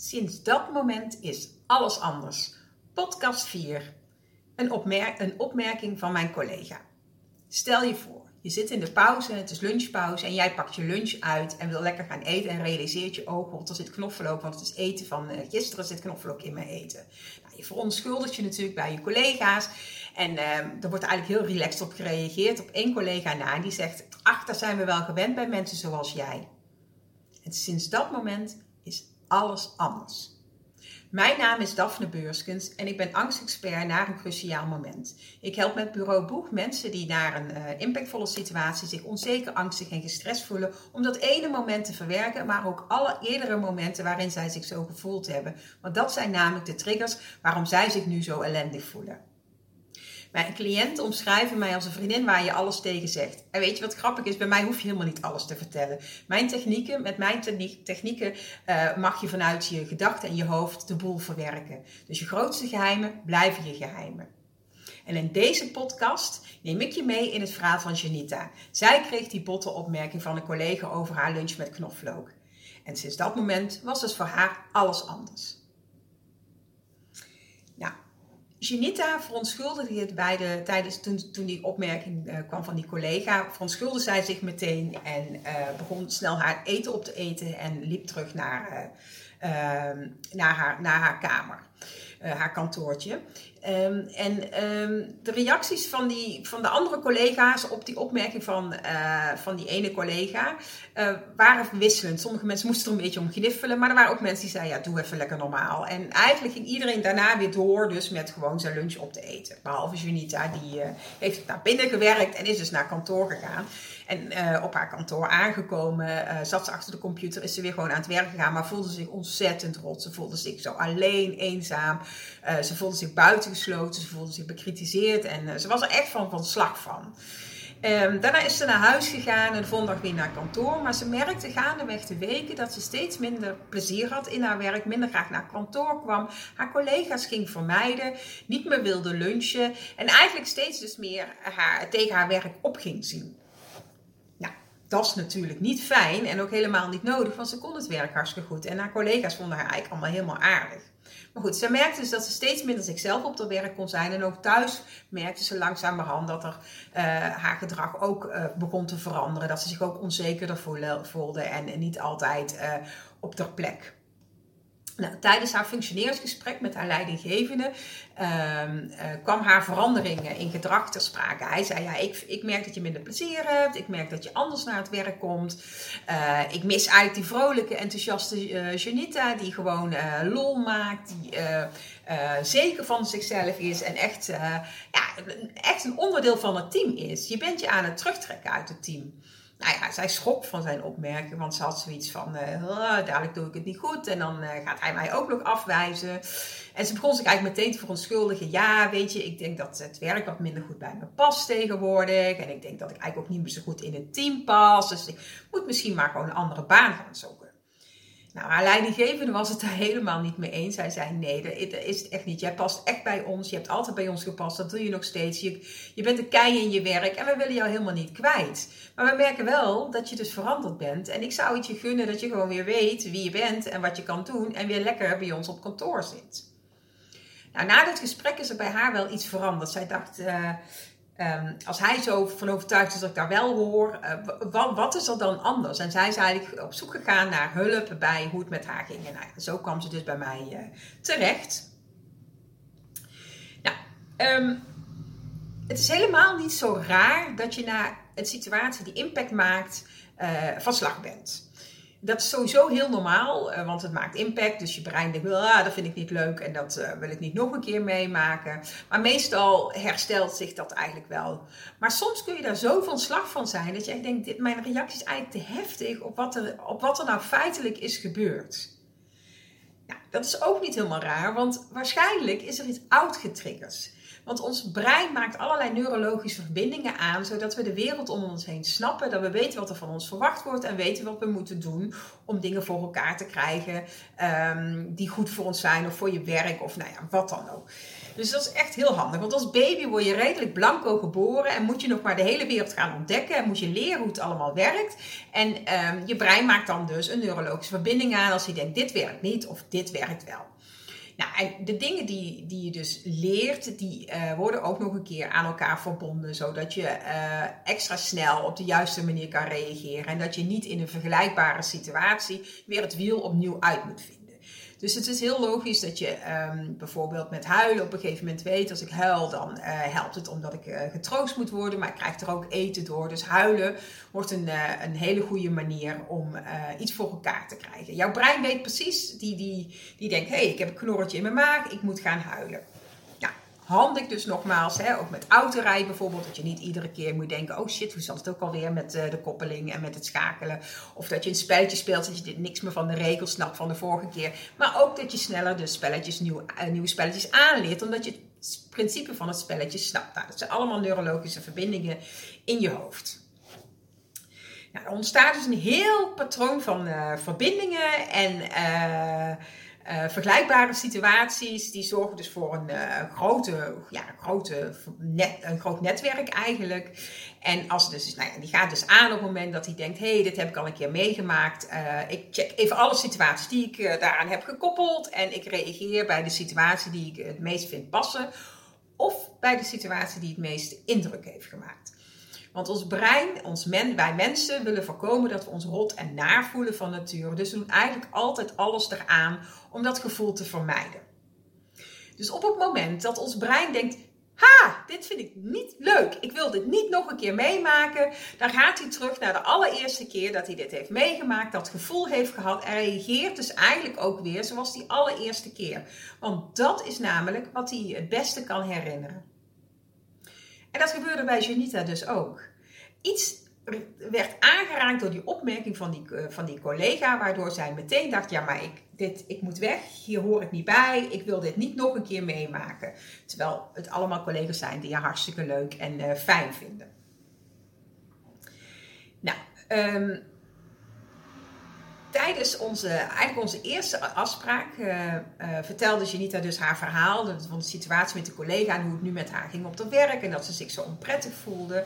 Sinds dat moment is alles anders. Podcast 4. Een, een opmerking van mijn collega. Stel je voor, je zit in de pauze, het is lunchpauze en jij pakt je lunch uit en wil lekker gaan eten en realiseert je, oh god, er zit knoflook, want het is eten van uh, gisteren zit knoflook in mijn eten. Nou, je verontschuldigt je natuurlijk bij je collega's en uh, er wordt eigenlijk heel relaxed op gereageerd op één collega na die zegt, ach, daar zijn we wel gewend bij mensen zoals jij. En sinds dat moment is alles anders. Mijn naam is Daphne Beurskens en ik ben angstexpert naar een cruciaal moment. Ik help met Bureau Boeg mensen die naar een uh, impactvolle situatie zich onzeker, angstig en gestrest voelen om dat ene moment te verwerken, maar ook alle eerdere momenten waarin zij zich zo gevoeld hebben. Want dat zijn namelijk de triggers waarom zij zich nu zo ellendig voelen. Mijn cliënten omschrijven mij als een vriendin waar je alles tegen zegt. En weet je wat grappig is? Bij mij hoef je helemaal niet alles te vertellen. Mijn technieken, met mijn technieken uh, mag je vanuit je gedachten en je hoofd de boel verwerken. Dus je grootste geheimen blijven je geheimen. En in deze podcast neem ik je mee in het verhaal van Janita. Zij kreeg die botte opmerking van een collega over haar lunch met knoflook. En sinds dat moment was dus voor haar alles anders. Janita verontschuldigde het bij de, tijdens toen, toen die opmerking uh, kwam van die collega, verontschuldigde zij zich meteen en uh, begon snel haar eten op te eten en liep terug naar, uh, naar, haar, naar haar kamer. Haar kantoortje. Um, en um, de reacties van, die, van de andere collega's op die opmerking van, uh, van die ene collega uh, waren wisselend. Sommige mensen moesten er een beetje om gniffelen, maar er waren ook mensen die zeiden: ja, doe even lekker normaal. En eigenlijk ging iedereen daarna weer door, dus met gewoon zijn lunch op te eten. Behalve Junita, die heeft naar binnen gewerkt en is dus naar kantoor gegaan. En op haar kantoor aangekomen, zat ze achter de computer, is ze weer gewoon aan het werk gegaan, maar voelde zich ontzettend rot. Ze voelde zich zo alleen, eenzaam. Ze voelde zich buitengesloten, ze voelde zich bekritiseerd en ze was er echt van, van slag van. Um, daarna is ze naar huis gegaan en de volgende weer naar kantoor. Maar ze merkte gaandeweg de weken dat ze steeds minder plezier had in haar werk, minder graag naar kantoor kwam, haar collega's ging vermijden, niet meer wilde lunchen en eigenlijk steeds dus meer haar, tegen haar werk op ging zien dat is natuurlijk niet fijn en ook helemaal niet nodig, want ze kon het werk hartstikke goed. En haar collega's vonden haar eigenlijk allemaal helemaal aardig. Maar goed, ze merkte dus dat ze steeds minder zichzelf op haar werk kon zijn. En ook thuis merkte ze langzamerhand dat uh, haar gedrag ook uh, begon te veranderen. Dat ze zich ook onzekerder voelde en niet altijd uh, op ter plek. Nou, tijdens haar functioneringsgesprek met haar leidinggevende uh, uh, kwam haar veranderingen in gedrag ter sprake. Hij zei: Ja, ik, ik merk dat je minder plezier hebt. Ik merk dat je anders naar het werk komt. Uh, ik mis eigenlijk die vrolijke, enthousiaste Janita, die gewoon lol maakt, die zeker van zichzelf is en echt, ja, echt een onderdeel van het team is. Je bent je aan het terugtrekken uit het team nou ja, zij schrok van zijn opmerking, want ze had zoiets van, uh, dadelijk doe ik het niet goed en dan uh, gaat hij mij ook nog afwijzen. En ze begon zich eigenlijk meteen te verontschuldigen. Ja, weet je, ik denk dat het werk wat minder goed bij me past tegenwoordig. En ik denk dat ik eigenlijk ook niet meer zo goed in het team pas. Dus ik moet misschien maar gewoon een andere baan gaan zoeken. Nou, haar leidinggevende was het er helemaal niet mee eens. Hij zei: Nee, dat is het echt niet. Jij past echt bij ons. Je hebt altijd bij ons gepast. Dat doe je nog steeds. Je, je bent een kei in je werk en we willen jou helemaal niet kwijt. Maar we merken wel dat je dus veranderd bent. En ik zou het je gunnen dat je gewoon weer weet wie je bent en wat je kan doen. En weer lekker bij ons op kantoor zit. Nou, na dit gesprek is er bij haar wel iets veranderd. Zij dacht. Uh, Um, als hij zo van overtuigd is dat ik daar wel hoor, uh, wat, wat, is er dan anders? En zij is eigenlijk op zoek gegaan naar hulp bij hoe het met haar ging. En nou zo kwam ze dus bij mij uh, terecht. Nou, um, het is helemaal niet zo raar dat je na een situatie die impact maakt, uh, van slag bent. Dat is sowieso heel normaal, uh, want het maakt impact. Dus je brein denkt, ah, dat vind ik niet leuk en dat uh, wil ik niet nog een keer meemaken. Maar meestal herstelt zich dat eigenlijk wel. Maar soms kun je daar zo van slag van zijn dat je echt denkt, dit, mijn reactie is eigenlijk te heftig op wat er, op wat er nou feitelijk is gebeurd. Nou, dat is ook niet helemaal raar, want waarschijnlijk is er iets oud getriggerd. Want ons brein maakt allerlei neurologische verbindingen aan, zodat we de wereld om ons heen snappen, dat we weten wat er van ons verwacht wordt en weten wat we moeten doen om dingen voor elkaar te krijgen um, die goed voor ons zijn of voor je werk of nou ja, wat dan ook. Dus dat is echt heel handig. Want als baby word je redelijk blanco geboren en moet je nog maar de hele wereld gaan ontdekken. En moet je leren hoe het allemaal werkt. En ehm, je brein maakt dan dus een neurologische verbinding aan als hij denkt: dit werkt niet of dit werkt wel. Nou, de dingen die, die je dus leert, die uh, worden ook nog een keer aan elkaar verbonden, zodat je uh, extra snel op de juiste manier kan reageren en dat je niet in een vergelijkbare situatie weer het wiel opnieuw uit moet vinden. Dus het is heel logisch dat je um, bijvoorbeeld met huilen op een gegeven moment weet, als ik huil, dan uh, helpt het omdat ik uh, getroost moet worden, maar ik krijg er ook eten door. Dus huilen wordt een, uh, een hele goede manier om iets voor elkaar te krijgen. Jouw brein weet precies, die, die, die denkt, hé, hey, ik heb een knorretje in mijn maag, ik moet gaan huilen handig dus nogmaals, hè, ook met autorijden bijvoorbeeld, dat je niet iedere keer moet denken, oh shit, hoe zat het ook alweer met uh, de koppeling en met het schakelen. Of dat je een spelletje speelt dat je niks meer van de regels snapt van de vorige keer. Maar ook dat je sneller de spelletjes, nieuw, uh, nieuwe spelletjes aanleert, omdat je het principe van het spelletje snapt. Nou, dat zijn allemaal neurologische verbindingen in je hoofd. Nou, er ontstaat dus een heel patroon van uh, verbindingen en uh, vergelijkbare situaties, die zorgen dus voor een, uh, grote, ja, grote net, een groot netwerk eigenlijk. En als dus, nou ja, die gaat dus aan op het moment dat hij denkt: hé, hey, dit heb ik al een keer meegemaakt. Uh, ik check even alle situaties die ik daaraan heb gekoppeld. En ik reageer bij de situatie die ik het meest vind passen. Of bij de situatie die het meeste indruk heeft gemaakt. Want ons brein, ons wij mensen willen voorkomen dat we ons rot en naar voelen van nature. Dus we doen eigenlijk altijd alles eraan om dat gevoel te vermijden. Dus op het moment dat ons brein denkt, ha, dit vind ik niet leuk, ik wil dit niet nog een keer meemaken, dan gaat hij terug naar de allereerste keer dat hij dit heeft meegemaakt, dat gevoel heeft gehad en reageert dus eigenlijk ook weer zoals die allereerste keer. Want dat is namelijk wat hij het beste kan herinneren. En dat gebeurde bij Janita dus ook. Iets werd aangeraakt door die opmerking van die, eh, van die collega, waardoor zij meteen dacht: ja, maar ik, dit, ik moet weg, hier hoor ik niet bij, ik wil dit niet nog een keer meemaken. Terwijl het allemaal collega's zijn die je hartstikke leuk en uh, fijn vinden. Nou, um, tijdens onze, eigenlijk onze eerste afspraak uh, uh, vertelde Janita dus haar verhaal van de situatie met de collega en hoe het nu met haar ging op het werk en dat ze zich zo onprettig voelde.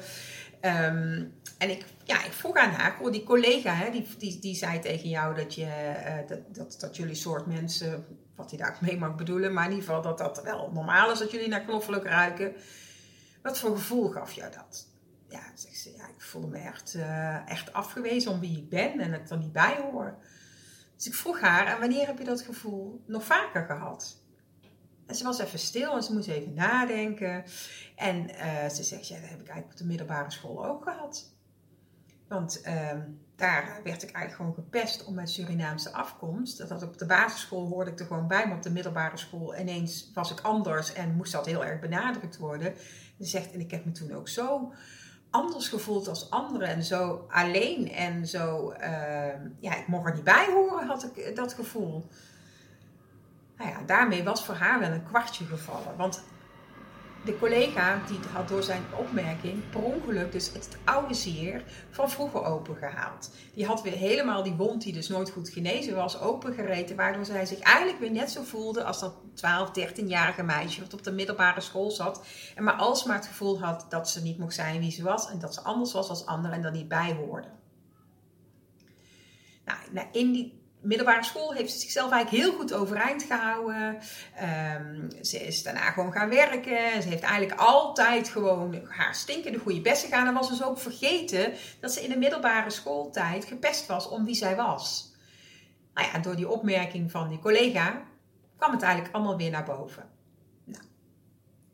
Um, en ik, ja, ik vroeg aan haar, hoor, die collega, hè, die, die, die zei tegen jou dat, je, uh, dat, dat, dat jullie soort mensen, wat hij daar mee mag bedoelen, maar in ieder geval dat dat wel normaal is dat jullie naar knoflook ruiken. Wat voor gevoel gaf jou dat? Ja, voelde me echt, uh, echt afgewezen om wie ik ben en ik er niet bij hoor. Dus ik vroeg haar, en wanneer heb je dat gevoel nog vaker gehad? En ze was even stil en ze moest even nadenken. En uh, ze zegt, ja, dat heb ik eigenlijk op de middelbare school ook gehad. Want uh, daar werd ik eigenlijk gewoon gepest om mijn Surinaamse afkomst. Dat had op de basisschool hoorde ik er gewoon bij, maar op de middelbare school ineens was ik anders en moest dat heel erg benadrukt worden. Ze zegt, en ik heb me toen ook zo anders gevoeld als anderen en zo alleen en zo, uh, ja, ik mocht er niet bij horen, had ik dat gevoel. Nou ja, daarmee was voor haar wel een kwartje gevallen. Want de collega die had door zijn opmerking per ongeluk dus het oude zeer van vroeger opengehaald. Die had weer helemaal die wond die dus nooit goed genezen was opengereten. Waardoor zij zich eigenlijk weer net zo voelde als dat 12, 13-jarige meisje wat op de middelbare school zat. En maar alsmaar het gevoel had dat ze niet mocht zijn wie ze was. En dat ze anders was als anderen en er niet bij hoorde. Nou, in die middelbare school heeft ze zichzelf eigenlijk heel goed overeind gehouden. Um, ze is daarna gewoon gaan werken. Ze heeft eigenlijk altijd gewoon haar stinkende goede best gedaan. En was dus ook vergeten dat ze in de middelbare schooltijd gepest was om wie zij was. Nou ja, door die opmerking van die collega kwam het eigenlijk allemaal weer naar boven. Nou,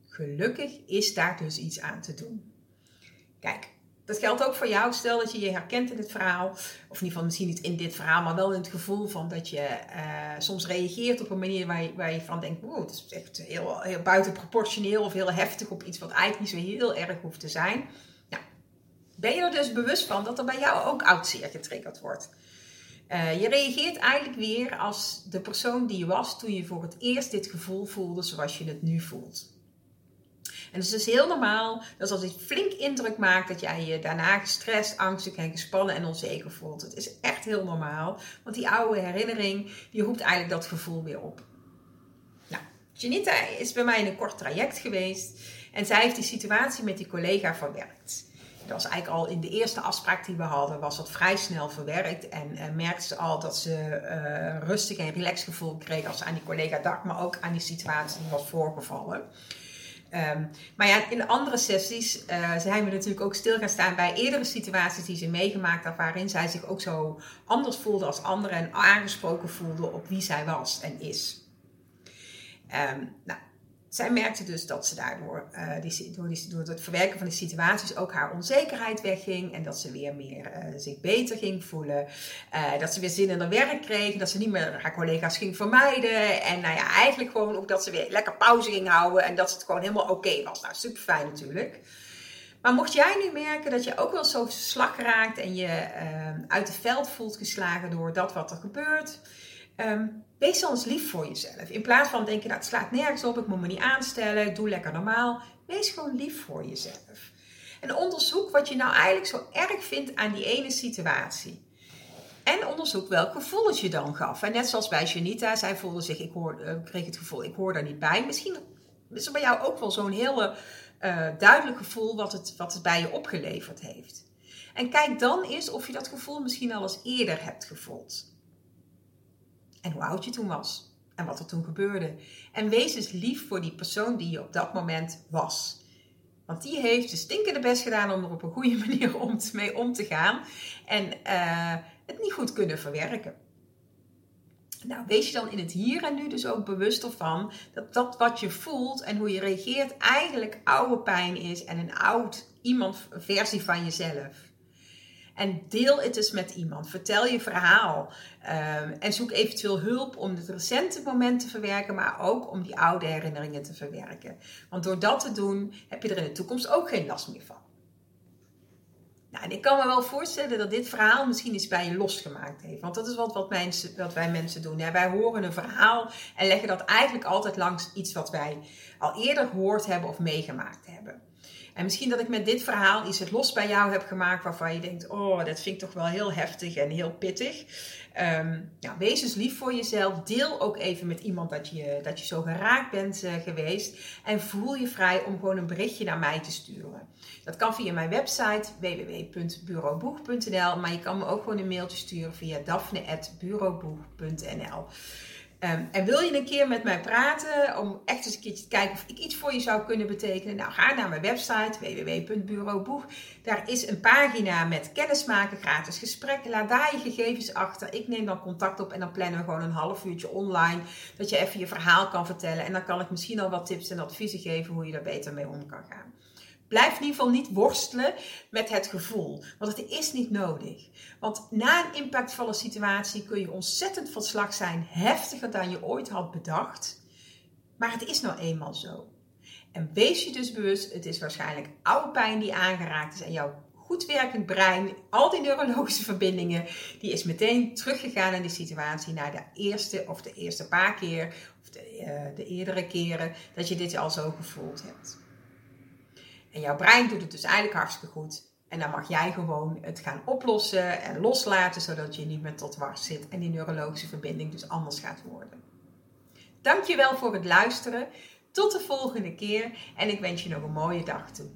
gelukkig is daar dus iets aan te doen. Kijk, dat geldt ook voor jou. Stel dat je je herkent in het verhaal. Of in ieder geval misschien niet in dit verhaal, maar wel in het gevoel van dat je uh, soms reageert op een manier waar je, je van denkt: wow, het is echt heel, heel buitenproportioneel of heel heftig op iets wat eigenlijk niet zo heel erg hoeft te zijn. Nou, ben je er dus bewust van dat er bij jou ook oud zeer getriggerd wordt? Uh, je reageert eigenlijk weer als de persoon die je was toen je voor het eerst dit gevoel voelde zoals je het nu voelt. En dus het is heel normaal dat als het flink indruk maakt, dat jij je daarna gestrest, angstig en gespannen en onzeker voelt. Het is echt heel normaal, want die oude herinnering, die roept eigenlijk dat gevoel weer op. Nou, Janita is bij mij in een kort traject geweest en zij heeft die situatie met die collega verwerkt. Dat was eigenlijk al in de eerste afspraak die we hadden, was dat vrij snel verwerkt. En uh, merkte ze al dat ze uh, rustig en relaxed gevoel kreeg als ze aan die collega dacht, maar ook aan die situatie die was voorgevallen. Um, maar ja, in andere sessies uh, zijn we natuurlijk ook stil gaan staan bij eerdere situaties die ze meegemaakt had, waarin zij zich ook zo anders voelde als anderen en aangesproken voelde op wie zij was en is. Um, nou, zij merkte dus dat ze daardoor, uh, die, door, die, het verwerken van die situaties, ook haar onzekerheid wegging. En dat ze weer meer uh, zich beter ging voelen. Uh, dat ze weer zin in haar werk kreeg. Dat ze niet meer haar collega's ging vermijden. En nou ja, eigenlijk gewoon ook dat ze weer lekker pauze ging houden. En dat het gewoon helemaal oké was. Nou, super fijn natuurlijk. Maar mocht jij nu merken dat je ook wel zo slag raakt en je uit het veld voelt geslagen door dat wat er gebeurt. Um, wees eens lief voor jezelf. In plaats van denken, nou het slaat nergens op, ik moet me niet aanstellen, ik doe lekker normaal. Wees gewoon lief voor jezelf. En onderzoek wat je nou eigenlijk zo erg vindt aan die ene situatie. En onderzoek welk gevoel het je dan gaf. En net zoals bij Janita, zij voelde zich, ik hoor, uh, kreeg het gevoel, ik hoor daar niet bij. Misschien is er bij jou ook wel zo'n hele uh, duidelijk gevoel wat het, wat het bij je opgeleverd heeft. En kijk dan eens of je dat gevoel misschien al eens eerder hebt gevoeld. En hoe oud je toen was. En wat er toen gebeurde. En wees eens lief voor die persoon die je op dat moment was. Want die heeft de stinkende best gedaan om er op een goede manier om te, mee om te gaan. En uh, het niet goed kunnen verwerken. Nou, wees je dan in het hier en nu dus ook bewust ervan dat dat wat je voelt en hoe je reageert eigenlijk oude pijn is en een oud iemand versie van jezelf. En deel het eens met iemand. Vertel je verhaal. Um, en zoek eventueel hulp om het recente moment te verwerken, maar ook om die oude herinneringen te verwerken. Want door dat te doen, heb je er in de toekomst ook geen last meer van. Nou, en ik kan me wel voorstellen dat dit verhaal misschien iets bij je losgemaakt heeft. Want dat is wat, wat, wat wij mensen doen. Hè? Wij horen een verhaal en leggen dat eigenlijk altijd langs iets wat wij al eerder gehoord hebben of meegemaakt hebben. En misschien dat ik met dit verhaal iets het los bij jou heb gemaakt waarvan je denkt, oh, dat vind ik toch wel heel heftig en heel pittig. Nou, wees dus lief voor jezelf. Deel ook even met iemand dat je, dat je zo geraakt bent uh, geweest. En voel je vrij om gewoon een berichtje naar mij te sturen. Dat kan via mijn website www.bureauboeg.nl. Maar je kan me ook gewoon een mailtje sturen via daphne.bureauboeg.nl. Um, en wil je een keer met mij praten om echt eens een keertje te kijken of ik iets voor je zou kunnen betekenen? Nou, ga naar mijn website www.bureauboeg. Daar is een pagina met kennismaken, gratis gesprekken. Laat daar je gegevens achter. Ik neem dan contact op en dan plannen we gewoon een half uurtje online. Dat je even je verhaal kan vertellen. En dan kan ik misschien al wat tips en adviezen geven hoe je daar beter mee om kan gaan. Blijf in ieder geval niet worstelen met het gevoel, want het is niet nodig. Want na een impactvolle situatie kun je ontzettend van slag zijn, heftiger dan je ooit had bedacht. Maar het is nou eenmaal zo. En wees je dus bewust, het is waarschijnlijk oude pijn die aangeraakt is en jouw goed werkend brein, al die neurologische verbindingen, die is meteen teruggegaan in die situatie naar de eerste of de eerste paar keer of de, de eerdere keren dat je dit al zo gevoeld hebt. En jouw brein doet het dus eigenlijk hartstikke goed. En dan mag jij gewoon het gaan oplossen en loslaten, zodat je niet meer tot wars zit en die neurologische verbinding dus anders gaat worden. Dankjewel voor het luisteren. Tot de volgende keer en ik wens je nog een mooie dag toe.